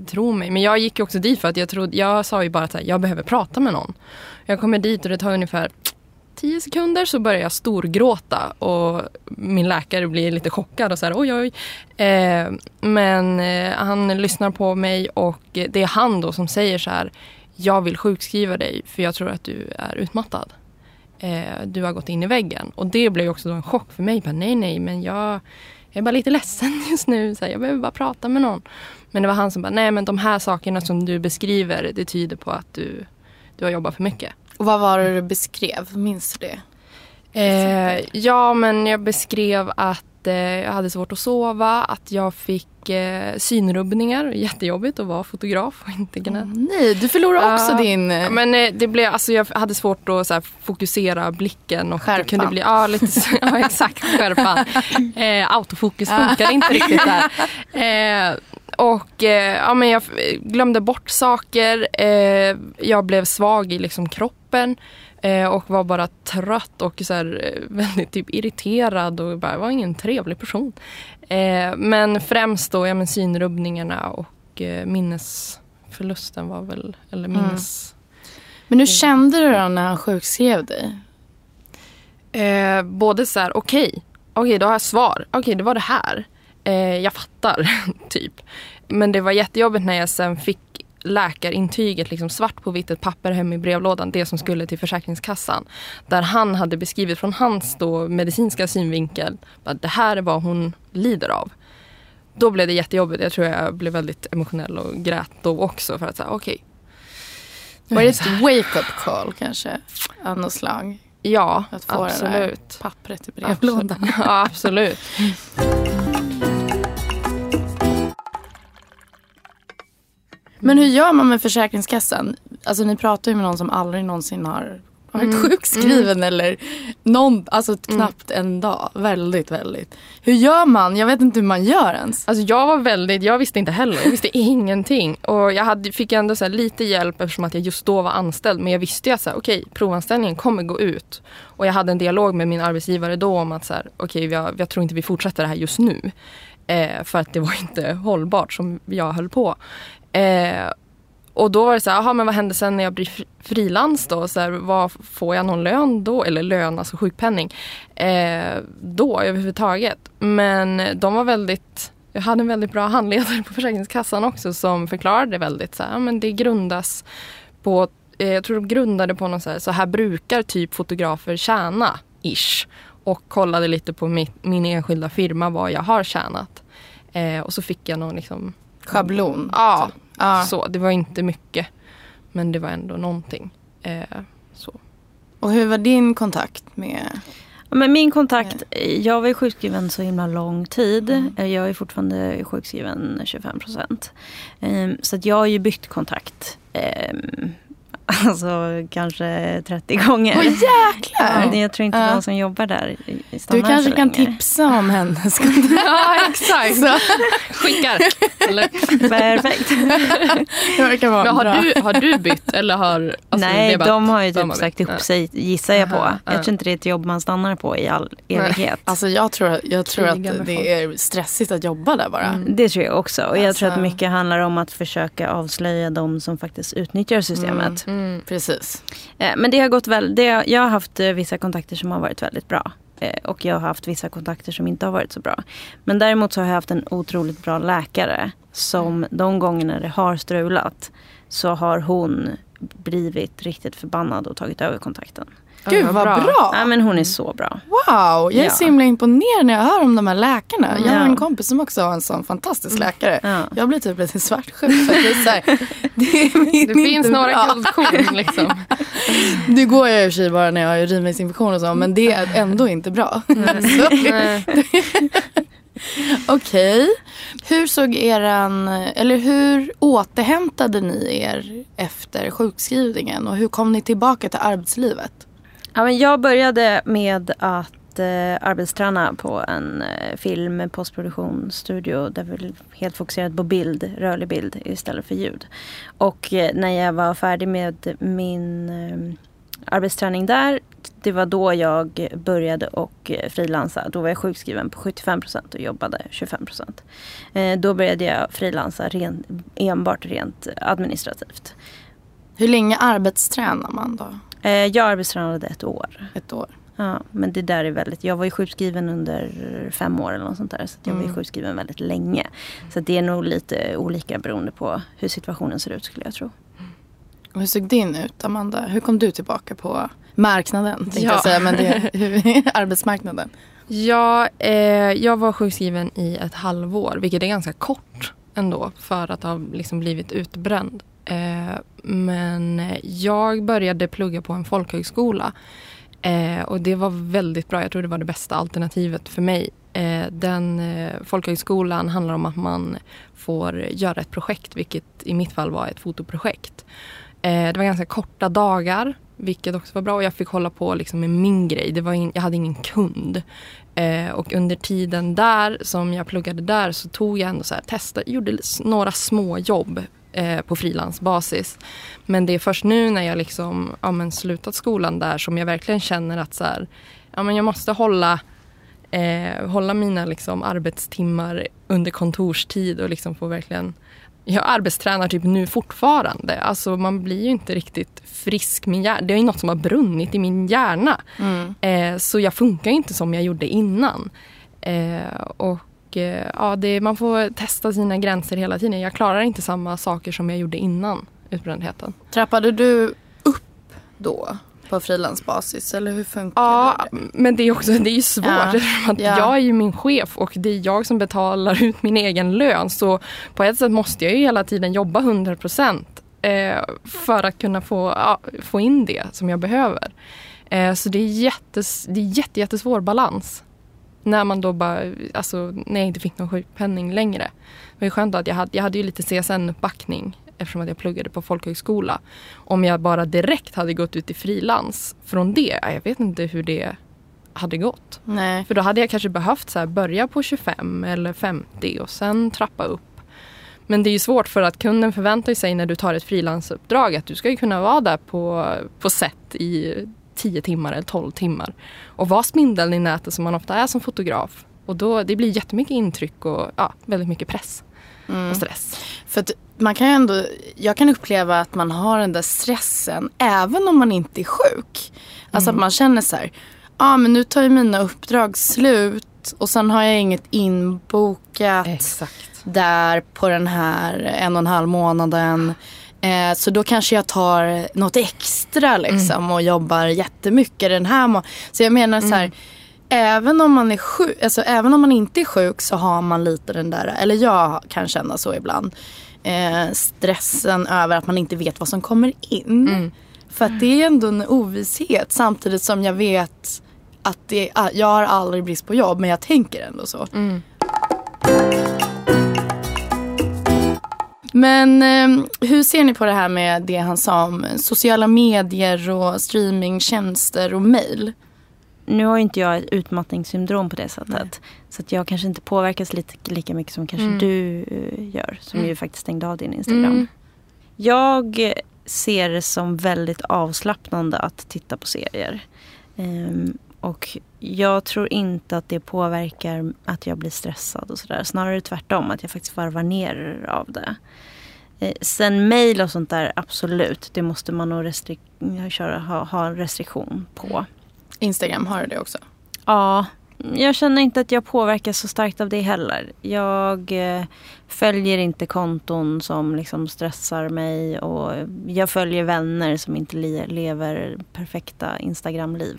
tro mig. Men jag gick ju också dit för att jag trodde, jag sa ju bara att jag behöver prata med någon. Jag kommer dit och det tar ungefär tio sekunder så börjar jag storgråta och min läkare blir lite chockad och så här, oj oj. Eh, men eh, han lyssnar på mig och det är han då som säger så här, jag vill sjukskriva dig för jag tror att du är utmattad. Eh, du har gått in i väggen. Och det blev också en chock för mig. Bara, nej, nej, men jag, jag är bara lite ledsen just nu. Så här, jag behöver bara prata med någon. Men det var han som bara, nej men de här sakerna som du beskriver, det tyder på att du, du har jobbat för mycket. Och vad var det du beskrev? Minns du det? Eh, ja, men jag beskrev att eh, jag hade svårt att sova, att jag fick eh, synrubbningar. Jättejobbigt att vara fotograf och inte kunna... Oh, nej, du förlorade också din... Ja, men eh, det blev, alltså, jag hade svårt att här, fokusera blicken. Och skärpan. Det kunde bli, ja, lite, ja, exakt. Skärpan. Eh, autofokus funkar inte riktigt där. Eh, och eh, ja, men jag glömde bort saker. Eh, jag blev svag i liksom, kroppen eh, och var bara trött och så här, eh, väldigt typ, irriterad och bara, var ingen trevlig person. Eh, men främst då ja, men synrubbningarna och minnesförlusten var väl, eller minnes... Men hur kände du då när han sjukskrev dig? Eh, både så här, okej, okej då har jag svar. Okej, det var det här. Eh, jag fattar, typ. Men det var jättejobbigt när jag sen fick läkarintyget liksom svart på vitt, ett papper hem i brevlådan, det som skulle till Försäkringskassan. Där han hade beskrivit från hans då medicinska synvinkel att det här är vad hon lider av. Då blev det jättejobbigt. Jag tror jag blev väldigt emotionell och grät då också för att säga okej. Var det ett wake-up call kanske? Av något slag? Ja, Att få det där absolut. pappret i brevlådan. Ja, absolut. Men hur gör man med Försäkringskassan? Alltså ni pratar ju med någon som aldrig någonsin har varit Mm. sjukskriven eller någon, alltså knappt en dag. Väldigt, väldigt. Hur gör man? Jag vet inte hur man gör ens. Alltså jag var väldigt, jag visste inte heller. Jag visste ingenting. Och jag hade, fick ändå så lite hjälp eftersom att jag just då var anställd. Men jag visste ju att så här, okej, provanställningen kommer gå ut. Och jag hade en dialog med min arbetsgivare då om att så här, okej, jag, jag tror inte vi fortsätter det här just nu. Eh, för att det var inte hållbart som jag höll på. Eh, och då var det så här, aha, men vad händer sen när jag blir frilans då? Så här, vad, får jag någon lön då? Eller lön, alltså sjukpenning. Eh, då överhuvudtaget. Men de var väldigt, jag hade en väldigt bra handledare på Försäkringskassan också som förklarade väldigt så här, men det grundas på, eh, jag tror de grundade på någon så här, så här brukar typ fotografer tjäna, ish. Och kollade lite på min, min enskilda firma vad jag har tjänat. Eh, och så fick jag någon liksom, Schablon. ja, Ja. så, det var inte mycket. Men det var ändå någonting. Eh, så. Och hur var din kontakt med... Ja, Men min kontakt, jag var ju sjukskriven så himla lång tid. Mm. Jag är fortfarande sjukskriven 25 procent. Ehm, Så att jag har ju bytt kontakt. Alltså kanske 30 gånger. Åh jäklar! Jag tror inte Ja. de som jobbar där Du kanske kan tipsa om hennes kontakt. Ja, exakt. Så, Skickar. Eller, Perfekt. det verkar vara men har, bra. du, har du bytt eller har... alltså, Nej, de har ju typ sagt upp sig gissar jag på. Jag tror inte det är ett jobb man stannar på i all evighet. Alltså jag tror, jag tror att det är stressigt att jobba där bara. Mm. Det tror jag också. Och jag tror att Alltså- mycket handlar om att försöka avslöja de som faktiskt utnyttjar systemet. Mm. Precis. Eh, Men det har gått väl, det, jag har haft eh, vissa kontakter som har varit väldigt bra. Eh, Och jag har haft vissa kontakter som inte har varit så bra. Men däremot så har jag haft en otroligt bra läkare. Som de gångerna det har strulat så har hon blivit riktigt förbannad och tagit över kontakten. Gud vad bra! Ja, men hon är så bra. Wow, jag är Ja. så himla imponerad när jag hör om de här läkarna. Jag har en kompis som också har en sån fantastisk läkare. Ja. Jag blir typ lite svartsjuk. För att det, är så här, det, är Det finns några bra. guldkorn liksom. Nu går jag i och för sig bara när jag har urinvägsinfektion och så, men det är ändå inte bra. Nej. Okej. Hur såg eran, eller hur återhämtade ni er efter sjukskrivningen och hur kom ni tillbaka till arbetslivet? Ja, men jag började med att eh, arbetsträna på en eh, film postproduktionsstudio där vi helt fokuserat på bild, rörlig bild istället för ljud. Och eh, när jag var färdig med min eh, arbetsträning där, det var då jag började och eh, frilansa. Då var jag sjukskriven på 75 procent och jobbade 25 procent. Eh, då började jag frilansa ren, enbart rent administrativt. Hur länge arbetstränar man då? Eh, jag arbetstränade ett år. Ett år? Ja, men det där är väldigt, jag var ju sjukskriven under fem år eller något sånt där. Så att jag var ju Mm. sjukskriven väldigt länge. Så att det är nog lite olika beroende på hur situationen ser ut skulle jag tro. Och hur såg din ut, Amanda? Hur kom du tillbaka på marknaden? Tänkte Ja. jag säga, men det, hur, arbetsmarknaden. Ja, eh, jag var sjukskriven i ett halvår, vilket är ganska kort ändå för att ha liksom blivit utbränd. Eh, men jag började plugga på en folkhögskola eh, och det var väldigt bra. Jag tror det var det bästa alternativet för mig. Eh, den folkhögskolan handlar om att man får göra ett projekt, vilket i mitt fall var ett fotoprojekt. Det var ganska korta dagar, vilket också var bra. Och jag fick hålla på liksom med min grej. Det var in, jag hade ingen kund. Eh, och under tiden där som jag pluggade där så tog jag ändå så här, testa, gjorde några små jobb eh, på frilansbasis. Men det är först nu när jag liksom, ja, men slutat skolan där som jag verkligen känner att så här, ja, men jag måste hålla, eh, hålla mina liksom, arbetstimmar under kontorstid och liksom få verkligen jag arbetstränar typ nu fortfarande. Alltså man blir ju inte riktigt frisk. Min hjärna, det är ju något som har brunnit i min hjärna. Mm. Eh, så jag funkar inte som jag gjorde innan. Eh, och eh, ja, det, man får testa sina gränser hela tiden. Jag klarar inte samma saker som jag gjorde innan utbrändheten. Trappade du upp då på frilansbasis eller hur funkar Ja, det? men det är också det är ju svårt. Ja, Att ja. Jag är ju min chef och det är jag som betalar ut min egen lön. Så på ett sätt måste jag ju hela tiden jobba 100 procent eh, för att kunna få, ja, få in det som jag behöver. Eh, så det är, jättes, det är jätte, jättesvår balans. När man då bara, alltså när jag inte fick någon sjukpenning längre. Det var ju skönt att jag hade, jag hade ju lite CSN-uppbackning eftersom att jag pluggade på folkhögskola. Om jag bara direkt hade gått ut i frilans från det, ja, jag vet inte hur det hade gått. Nej. För då hade jag kanske behövt så här, börja på 25 eller 50 och sen trappa upp. Men det är ju svårt för att kunden förväntar sig när du tar ett frilansuppdrag att du ska ju kunna vara där på, på set i 10 timmar eller 12 timmar. Och vara spindeln i nätet som man ofta är som fotograf. Och då, det blir jättemycket intryck och ja, väldigt mycket press Mm. och stress. För att man kan ändå, jag kan uppleva att man har den där stressen även om man inte är sjuk. Alltså att man känner så här, ja ah, men nu tar ju mina uppdrag slut och sen har jag inget inbokat Exakt. där på den här en och en halv månaden. Eh, så då kanske jag tar något extra liksom och jobbar jättemycket den här må- Så jag menar så här, även om man är sjuk, alltså även om man inte är sjuk så har man lite den där, eller jag kan känna så ibland. Eh, stressen över att man inte vet vad som kommer in. För att det är ändå en ovisshet samtidigt som jag vet att det, jag har aldrig brist på jobb men jag tänker ändå så. Mm. Men eh, hur ser ni på det här med det han sa om sociala medier och streamingtjänster och mail? Nu har ju inte jag ett utmattningssyndrom på det sättet. Så att jag kanske inte påverkas lite, lika mycket som kanske Mm. du eh, gör. Som Mm. ju faktiskt stängde av din Instagram. Mm. Jag ser det som väldigt avslappnande att titta på serier. Ehm, och jag tror inte att det påverkar att jag blir stressad och sådär. Snarare tvärtom, att jag faktiskt varvar ner av det. Eh, sen mail och sånt där, absolut. Det måste man nog köra, ha, ha en restriktion på. Instagram, har du det också? Ja, jag känner inte att jag påverkas så starkt av det heller. Jag eh, följer inte konton som liksom stressar mig och jag följer vänner som inte le- lever perfekta Instagramliv.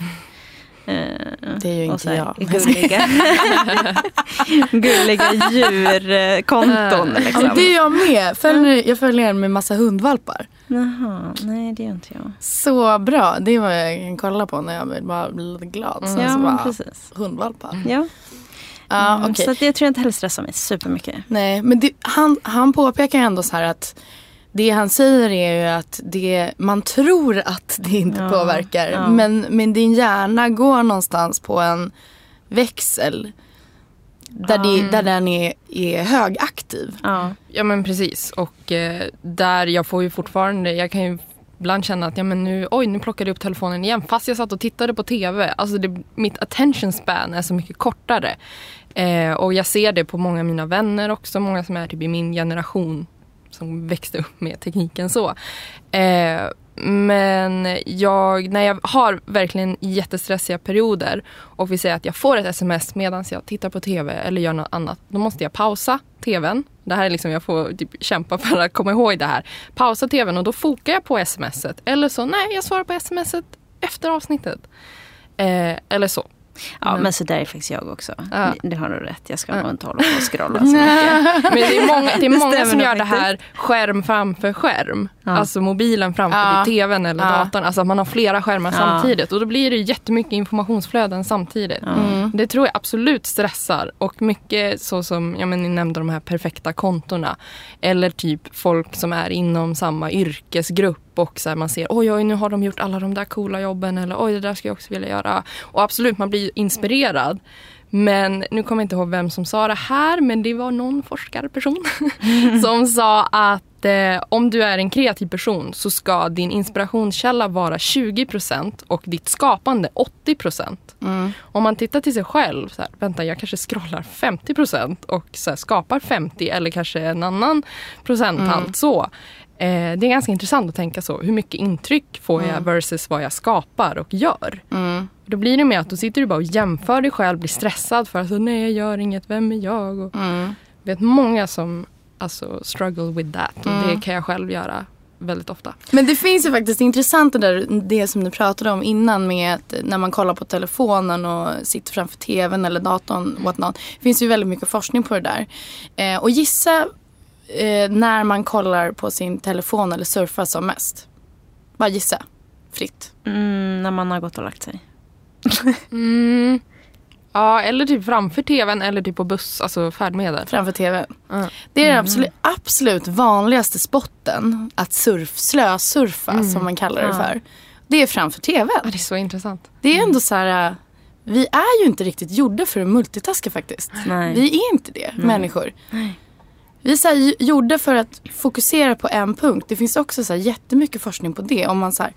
Eh, Det är ju inte jag. Gulliga, gulliga djurkonton. Ja, Liksom. men det är jag med. Följer, jag följer en med massa hundvalpar. Jaha, nej det gör inte jag. Så bra. Det är vad jag kan kolla på när jag vill bara bli lite glad. Sen Ja, bara, precis. hundvalpar. Ja. Ja, Mm, okej. Så jag tror inte heller stressar mig supermycket. Nej, men det, han, han påpekar ändå så här att det han säger är ju att det, man tror att det inte Ja, påverkar. ja. Men, men din hjärna går någonstans på en växel. Där, det, där den är, är högaktiv. Ja. Ja men precis och eh, där jag får ju fortfarande, jag kan ju ibland känna att ja, men nu, oj, nu plockade jag upp telefonen igen fast jag satt och tittade på TV. Alltså det, mitt attention span är så mycket kortare. Eh, och jag ser det på många av mina vänner också, många som är typ i min generation som växte upp med tekniken så. Eh, men jag, när jag har verkligen jättestressiga perioder och vi säger att jag får ett sms medan jag tittar på TV eller gör något annat. Då måste jag pausa TVn. Det här är liksom, jag får typ kämpa för att komma ihåg det här. Pausa TVn och då fokar jag på smset. Eller så, nej jag svarar på smset efter avsnittet. Eh, eller så. Ja, Men- men så där är faktiskt jag också. Ja. Det, har du rätt. Jag ska Ja. nog inte hålla på och scrolla så mycket. Men det är många, det är många som gör det här skärm framför skärm. Ja. Alltså mobilen framför Ja. tvn eller Ja. datorn. Alltså att man har flera skärmar Ja. samtidigt. Och då blir det jättemycket informationsflöden samtidigt. Mm. Det tror jag absolut stressar. Och mycket så som, ja men ni nämnde de här perfekta kontona. Eller typ folk som är inom samma yrkesgrupp och så här man ser oj oj nu har de gjort alla de där coola jobben eller oj det där skulle jag också vilja göra. Och absolut man blir inspirerad. Men nu kommer jag inte ihåg vem som sa det här men det var någon forskarperson som sa att eh, om du är en kreativ person så ska din inspirationskälla vara 20% och ditt skapande 80%. Om man tittar till sig själv, så här, vänta jag kanske scrollar 50% och så här, skapar 50 eller kanske en annan procenthalt så. Eh, det är ganska intressant att tänka så. Hur mycket intryck får jag versus vad jag skapar och gör? Då blir det mer att då sitter du bara och jämför dig själv, blir stressad för att nej jag gör inget, vem är jag? Och, Jag vet många som alltså, struggle with that och det kan jag själv göra väldigt ofta. Men det finns ju faktiskt intressant det, där, det som du pratade om innan med att när man kollar på telefonen och sitter framför tvn eller datorn. Whatnot, det finns ju väldigt mycket forskning på det där. Eh, och gissa eh, när man kollar på sin telefon eller surfar som mest. Bara gissa. Fritt. Mm, när man har gått och lagt sig. Mm. Ja, eller typ framför tvn eller typ på buss, alltså färdmedel. Framför tvn. Mm. Det är den absolut, absolut vanligaste spotten att surf, slösurfa som man kallar det för. Det är framför tvn. Ja, det är så intressant. Det är ändå så här. Vi är ju inte riktigt gjorda för att multitaska faktiskt. Nej. Vi är inte det, människor. Vi så här, gjorda för att fokusera på en punkt. Det finns också så här, jättemycket forskning på det. Om man så här,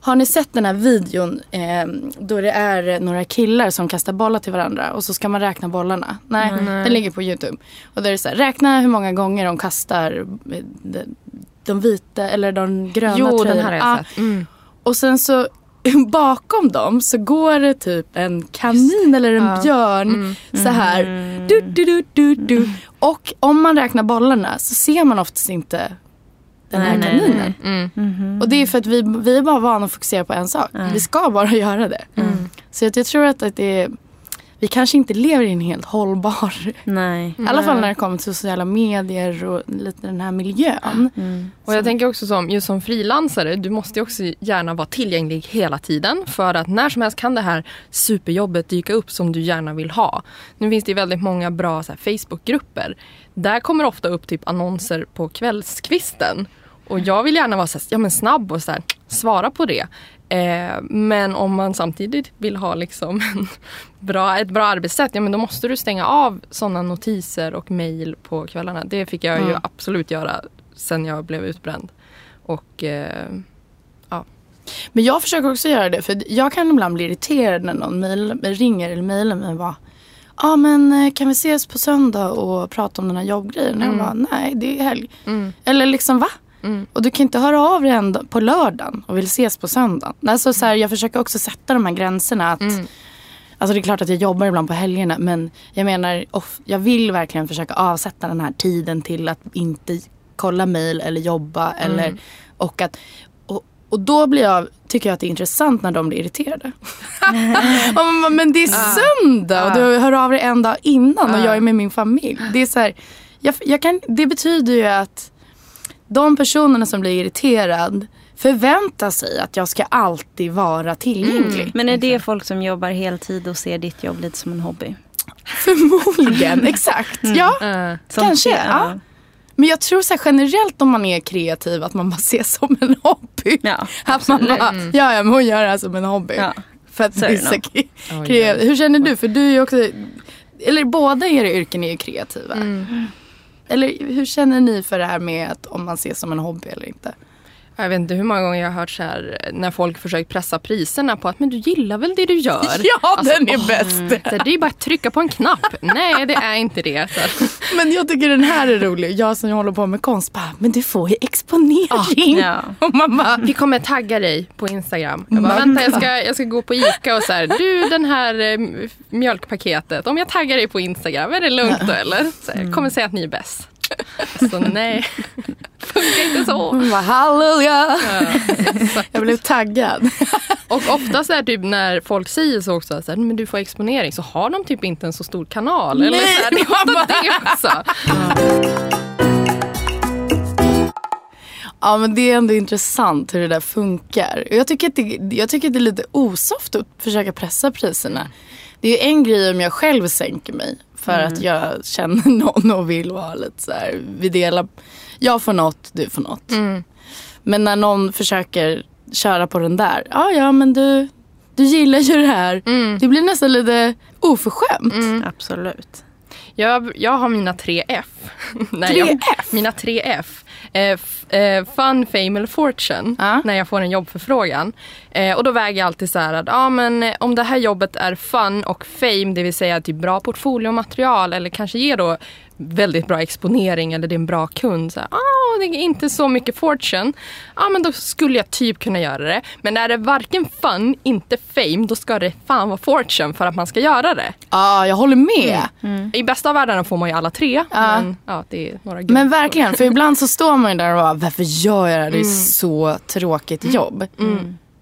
har ni sett den här videon eh, då det är några killar som kastar bollar till varandra och så ska man räkna bollarna? Nej, den ligger på Youtube. Och då är det så här, räkna hur många gånger de kastar eh, de, de vita eller de gröna Jo, den tröjorna. här har jag Ja, sett. Mm. och sen så bakom dem så går det typ en kanin eller en björn så här. Du, du, du, du, du. Och om man räknar bollarna så ser man oftast inte den här Nej, nej, kaninen. Mm. Och det är för att vi, vi är bara vana att fokusera på en sak. Vi ska bara göra det. Så att jag tror att, att det är, vi kanske inte lever i en helt hållbar Nej. i alla fall när det kommer till sociala medier och lite den här miljön. Och jag tänker också som, just som frilansare, du måste ju också gärna vara tillgänglig hela tiden. För att när som helst kan det här superjobbet dyka upp som du gärna vill ha. Nu finns det väldigt många bra Facebookgrupper. Där kommer ofta upp typ annonser på kvällskvisten. Och jag vill gärna vara så här, ja, men snabb och så här, svara på det. Eh, men om man samtidigt vill ha liksom en bra, ett bra arbetssätt, ja, men då måste du stänga av sådana notiser och mejl på kvällarna. Det fick jag ju absolut göra sen jag blev utbränd. Och eh, Men jag försöker också göra det för jag kan ibland bli irriterad när någon mail, ringer eller mejlar mig och bara Ja ah, men eh, kan vi ses på söndag och prata om den här jobbgrejen? Och jag bara nej det är helg. Eller liksom va? Och du kan inte höra av dig ändå på lördagen och vill ses på söndagen. Alltså, så här, jag försöker också sätta de här gränserna. Att, Alltså det är klart att jag jobbar ibland på helgerna men jag menar off, jag vill verkligen försöka avsätta den här tiden till att inte kolla mail eller jobba. Eller, och, att, och, och då blir jag, tycker jag att det är intressant när de blir irriterade. Man men det är söndag och du hör av dig en dag innan och jag är med min familj. Det, är så här, jag, jag kan, det betyder ju att de personerna som blir irriterad förväntar sig att jag ska alltid vara tillgänglig. Men är det folk som jobbar heltid och ser ditt jobb lite som en hobby? Förmodligen, exakt. Ja, eh, Som kanske. ser- Ja. Men jag tror så här, generellt om man är kreativ att man bara ser som en hobby. Ja, att man bara, ja, ja men hon gör det här som en hobby. Ja. För att det det kre- Oj, kreativ. Hur känner du? För du är ju också, eller båda era yrken är ju kreativa. Eller hur känner ni för det här med att om man ses som en hobby eller inte? Jag vet inte hur många gånger jag har hört så här när folk försöker pressa priserna på att men du gillar väl det du gör? Ja, Alltså, den är åh, bäst. Så här, det är ju bara att trycka på en knapp. Nej, det är inte det. Men jag tycker den här är rolig. Jag som håller på med konst bara, men du får ju exponering. Ja. Och bara, Vi kommer tagga dig på Instagram. Jag bara, vänta jag ska, jag ska gå på Ica och så här, du den här eh, mjölkpaketet, om jag taggar dig på Instagram, är det lugnt då eller? Så här, jag kommer säga att ni är bäst. Så nej, funkar inte så. bara halleluja. Jag blev taggad. Och ofta så här, typ, när folk säger så också, så här, men du får exponering, så har de typ inte en så stor kanal. Eller Nej, så här, det är ofta det också. Ja men det är ändå intressant hur det där funkar. Jag tycker att det, jag tycker att det är lite osoft att försöka pressa priserna. Det är ju en grej om jag själv sänker mig för att jag känner någon och vill vara lite så här. Vi delar, jag får något, du får något. Men när någon försöker köra på den där. Ja ja men du, du gillar ju det här. Det blir nästan lite oförskämt. Absolut. Jag, jag har mina tre F. Nej, 3 jag, F? Mina tre F. Eh, f, eh, fun, fame eller fortune. Ja. När jag får en jobbförfrågan. Eh, och då väger jag alltid så här att ja, men, eh, om det här jobbet är fun och fame, det vill säga typ bra portfoliomaterial eller kanske ger då väldigt bra exponering eller det är en bra kund. Så här, ah, det är inte så mycket fortune. Ja, men då skulle jag typ kunna göra det. Men är det varken fun, inte fame, då ska det fan vara fortune för att man ska göra det. Ja, jag håller med. I bästa av världarna får man ju alla tre. Ja. Men ja, det är några Men verkligen, för ibland så står man ju där och bara, varför gör jag det? Det är så tråkigt jobb.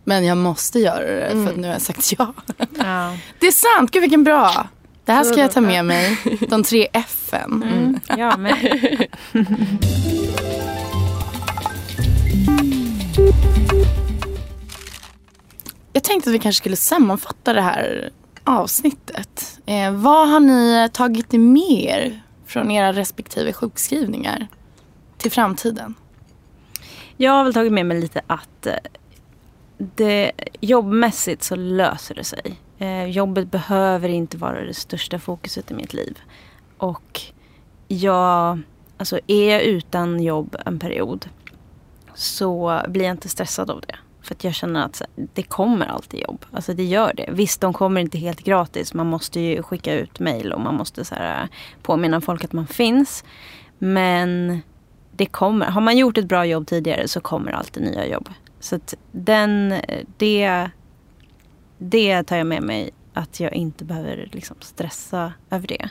Men jag måste göra det för att nu har jag sagt ja. Ja. Det är sant, gud vilken bra. Det här ska jag ta med mig, de tre F'n. Mm. Ja, men, Jag tänkte att vi kanske skulle sammanfatta det här avsnittet. Eh, vad har ni tagit med er från era respektive sjukskrivningar till framtiden? jag har väl tagit med mig lite att eh, det, jobbmässigt så löser det sig. Eh, jobbet behöver inte vara det största fokuset i mitt liv. Och jag, alltså är jag utan jobb en period så blir jag inte stressad av det. För att jag känner att det kommer alltid jobb. Alltså det gör det. Visst, de kommer inte helt gratis. Man måste ju skicka ut mejl och man måste så här, påminna folk att man finns. Men det kommer. Har man gjort ett bra jobb tidigare så kommer alltid nya jobb. Så att den, det, det tar jag med mig. Att jag inte behöver liksom stressa över det.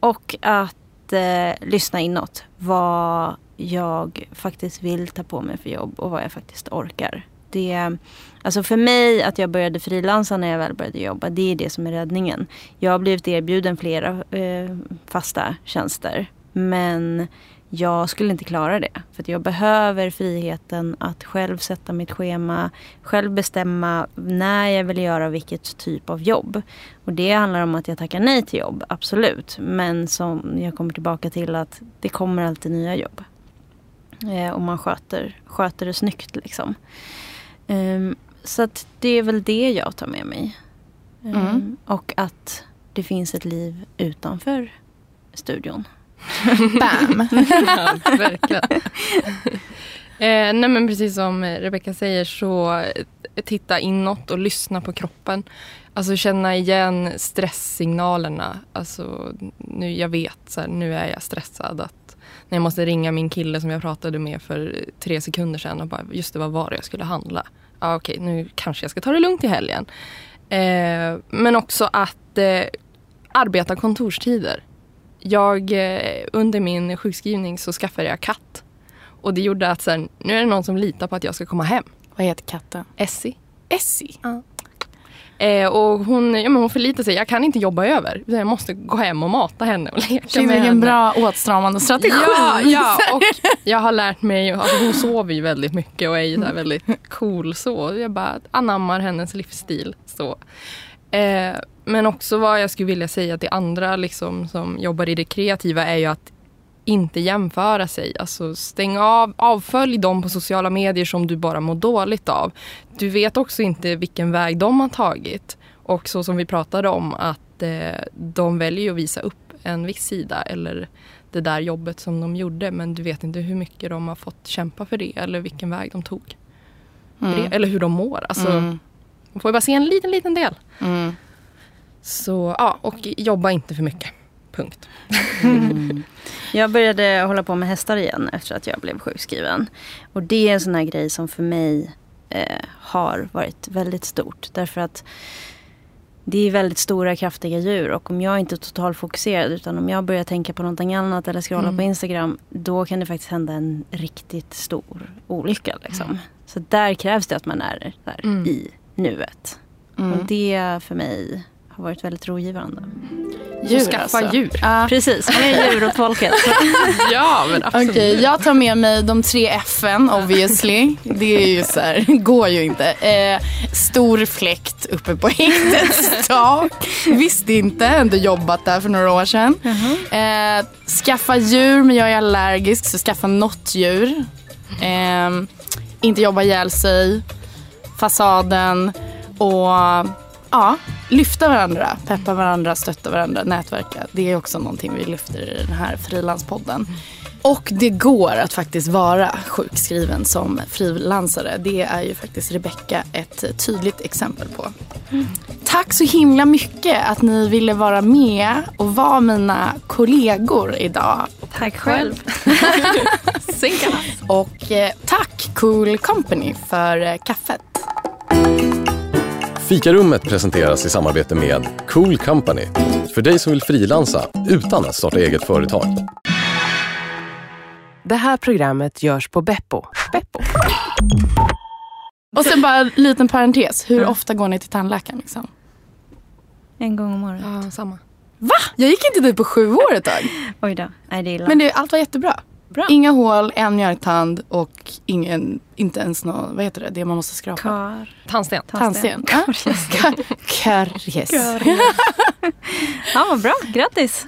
Och att eh, lyssna inåt. Vad jag faktiskt vill ta på mig för jobb och vad jag faktiskt orkar. Det, alltså för mig, att jag började frilansa när jag väl började jobba, det är det som är räddningen. Jag har blivit erbjuden flera eh, fasta tjänster. Men jag skulle inte klara det. För jag behöver friheten att själv sätta mitt schema, själv bestämma när jag vill göra vilket typ av jobb. Och det handlar om att jag tackar nej till jobb, absolut. Men som jag kommer tillbaka till att det kommer alltid nya jobb. Eh, och man sköter, sköter det snyggt liksom. Ehm, så att det är väl det jag tar med mig. Ehm, Mm. Och att det finns ett liv utanför studion. Bam! Ja, verkligen. eh, nej men precis som Rebecca säger så eh, titta inåt och lyssna på kroppen. Alltså känna igen stresssignalerna. Alltså, nu, jag vet, så här, nu är jag stressad. Att när jag måste ringa min kille som jag pratade med för tre sekunder sedan och bara, just det, vad var det jag skulle handla? Ja, okej, nu kanske jag ska ta det lugnt i helgen. Eh, men också att eh, arbeta kontorstider. Jag, eh, under min sjukskrivning så skaffade jag katt. Och det gjorde att så här, nu är det någon som litar på att jag ska komma hem. Vad heter katten? Essie. Essie. Eh, och hon, ja, men hon förlitar sig, jag kan inte jobba över. Jag måste gå hem och mata henne och leka Shit, med vilken henne. bra åtstramande strategi. Ja, ja, och jag har lärt mig, alltså hon sover ju väldigt mycket och är ju väldigt cool så. Jag bara anammar hennes livsstil. Så. Eh, men också vad jag skulle vilja säga till andra liksom, som jobbar i det kreativa är ju att inte jämföra sig. Alltså stäng av, avfölj dem på sociala medier som du bara mår dåligt av. Du vet också inte vilken väg de har tagit. Och så som vi pratade om att eh, de väljer att visa upp en viss sida eller det där jobbet som de gjorde men du vet inte hur mycket de har fått kämpa för det eller vilken väg de tog. Det, eller hur de mår. Alltså, Mm. Man får ju bara se en liten, liten del. Mm. Så ja, och jobba inte för mycket. Punkt. Jag började hålla på med hästar igen efter att jag blev sjukskriven. Och det är en sån här grej som för mig eh, har varit väldigt stort. Därför att det är väldigt stora kraftiga djur och om jag inte är totalfokuserad utan om jag börjar tänka på någonting annat eller scrolla Mm. på Instagram då kan det faktiskt hända en riktigt stor olycka. Liksom. Mm. Så där krävs det att man är där Mm. i nuet. Mm. Och det för mig har varit väldigt rogivande. Djur skaffa alltså. djur. Ja. Precis, mer djur åt folket. Ja, men absolut. Okej, jag tar med mig de tre F'n obviously. Det är ju så här, går ju inte. Eh, stor fläkt uppe på häktets tak. Visste inte, ändå jobbat där för några år sedan. Eh, skaffa djur, men jag är allergisk så skaffa något djur. Eh, inte jobba ihjäl sig. Fasaden och ja, lyfta varandra, peppa varandra, stötta varandra, nätverka. Det är också någonting vi lyfter i den här frilanspodden. Och det går att faktiskt vara sjukskriven som frilansare. Det är ju faktiskt Rebecka ett tydligt exempel på. Tack så himla mycket att ni ville vara med och vara mina kollegor idag. Tack själv. Och eh, tack Cool Company för eh, kaffet. Fikarummet presenteras i samarbete med Cool Company. För dig som vill frilansa utan att starta eget företag. Det här programmet görs på Beppo. Beppo. Och sen bara en liten parentes. Hur ofta går ni till tandläkaren? Liksom? En gång om året. Ja, samma. Va? Jag gick inte dit på sju år ett tag. Oj då. Nej, det är illa. Men det, allt var jättebra. Bra. Inga hål, en mjölktand och ingen, inte ens något, vad heter det, det man måste skrapa. Kar. Tandsten. Tandsten. Ja. Ka- Karies. Ja, vad bra. Grattis.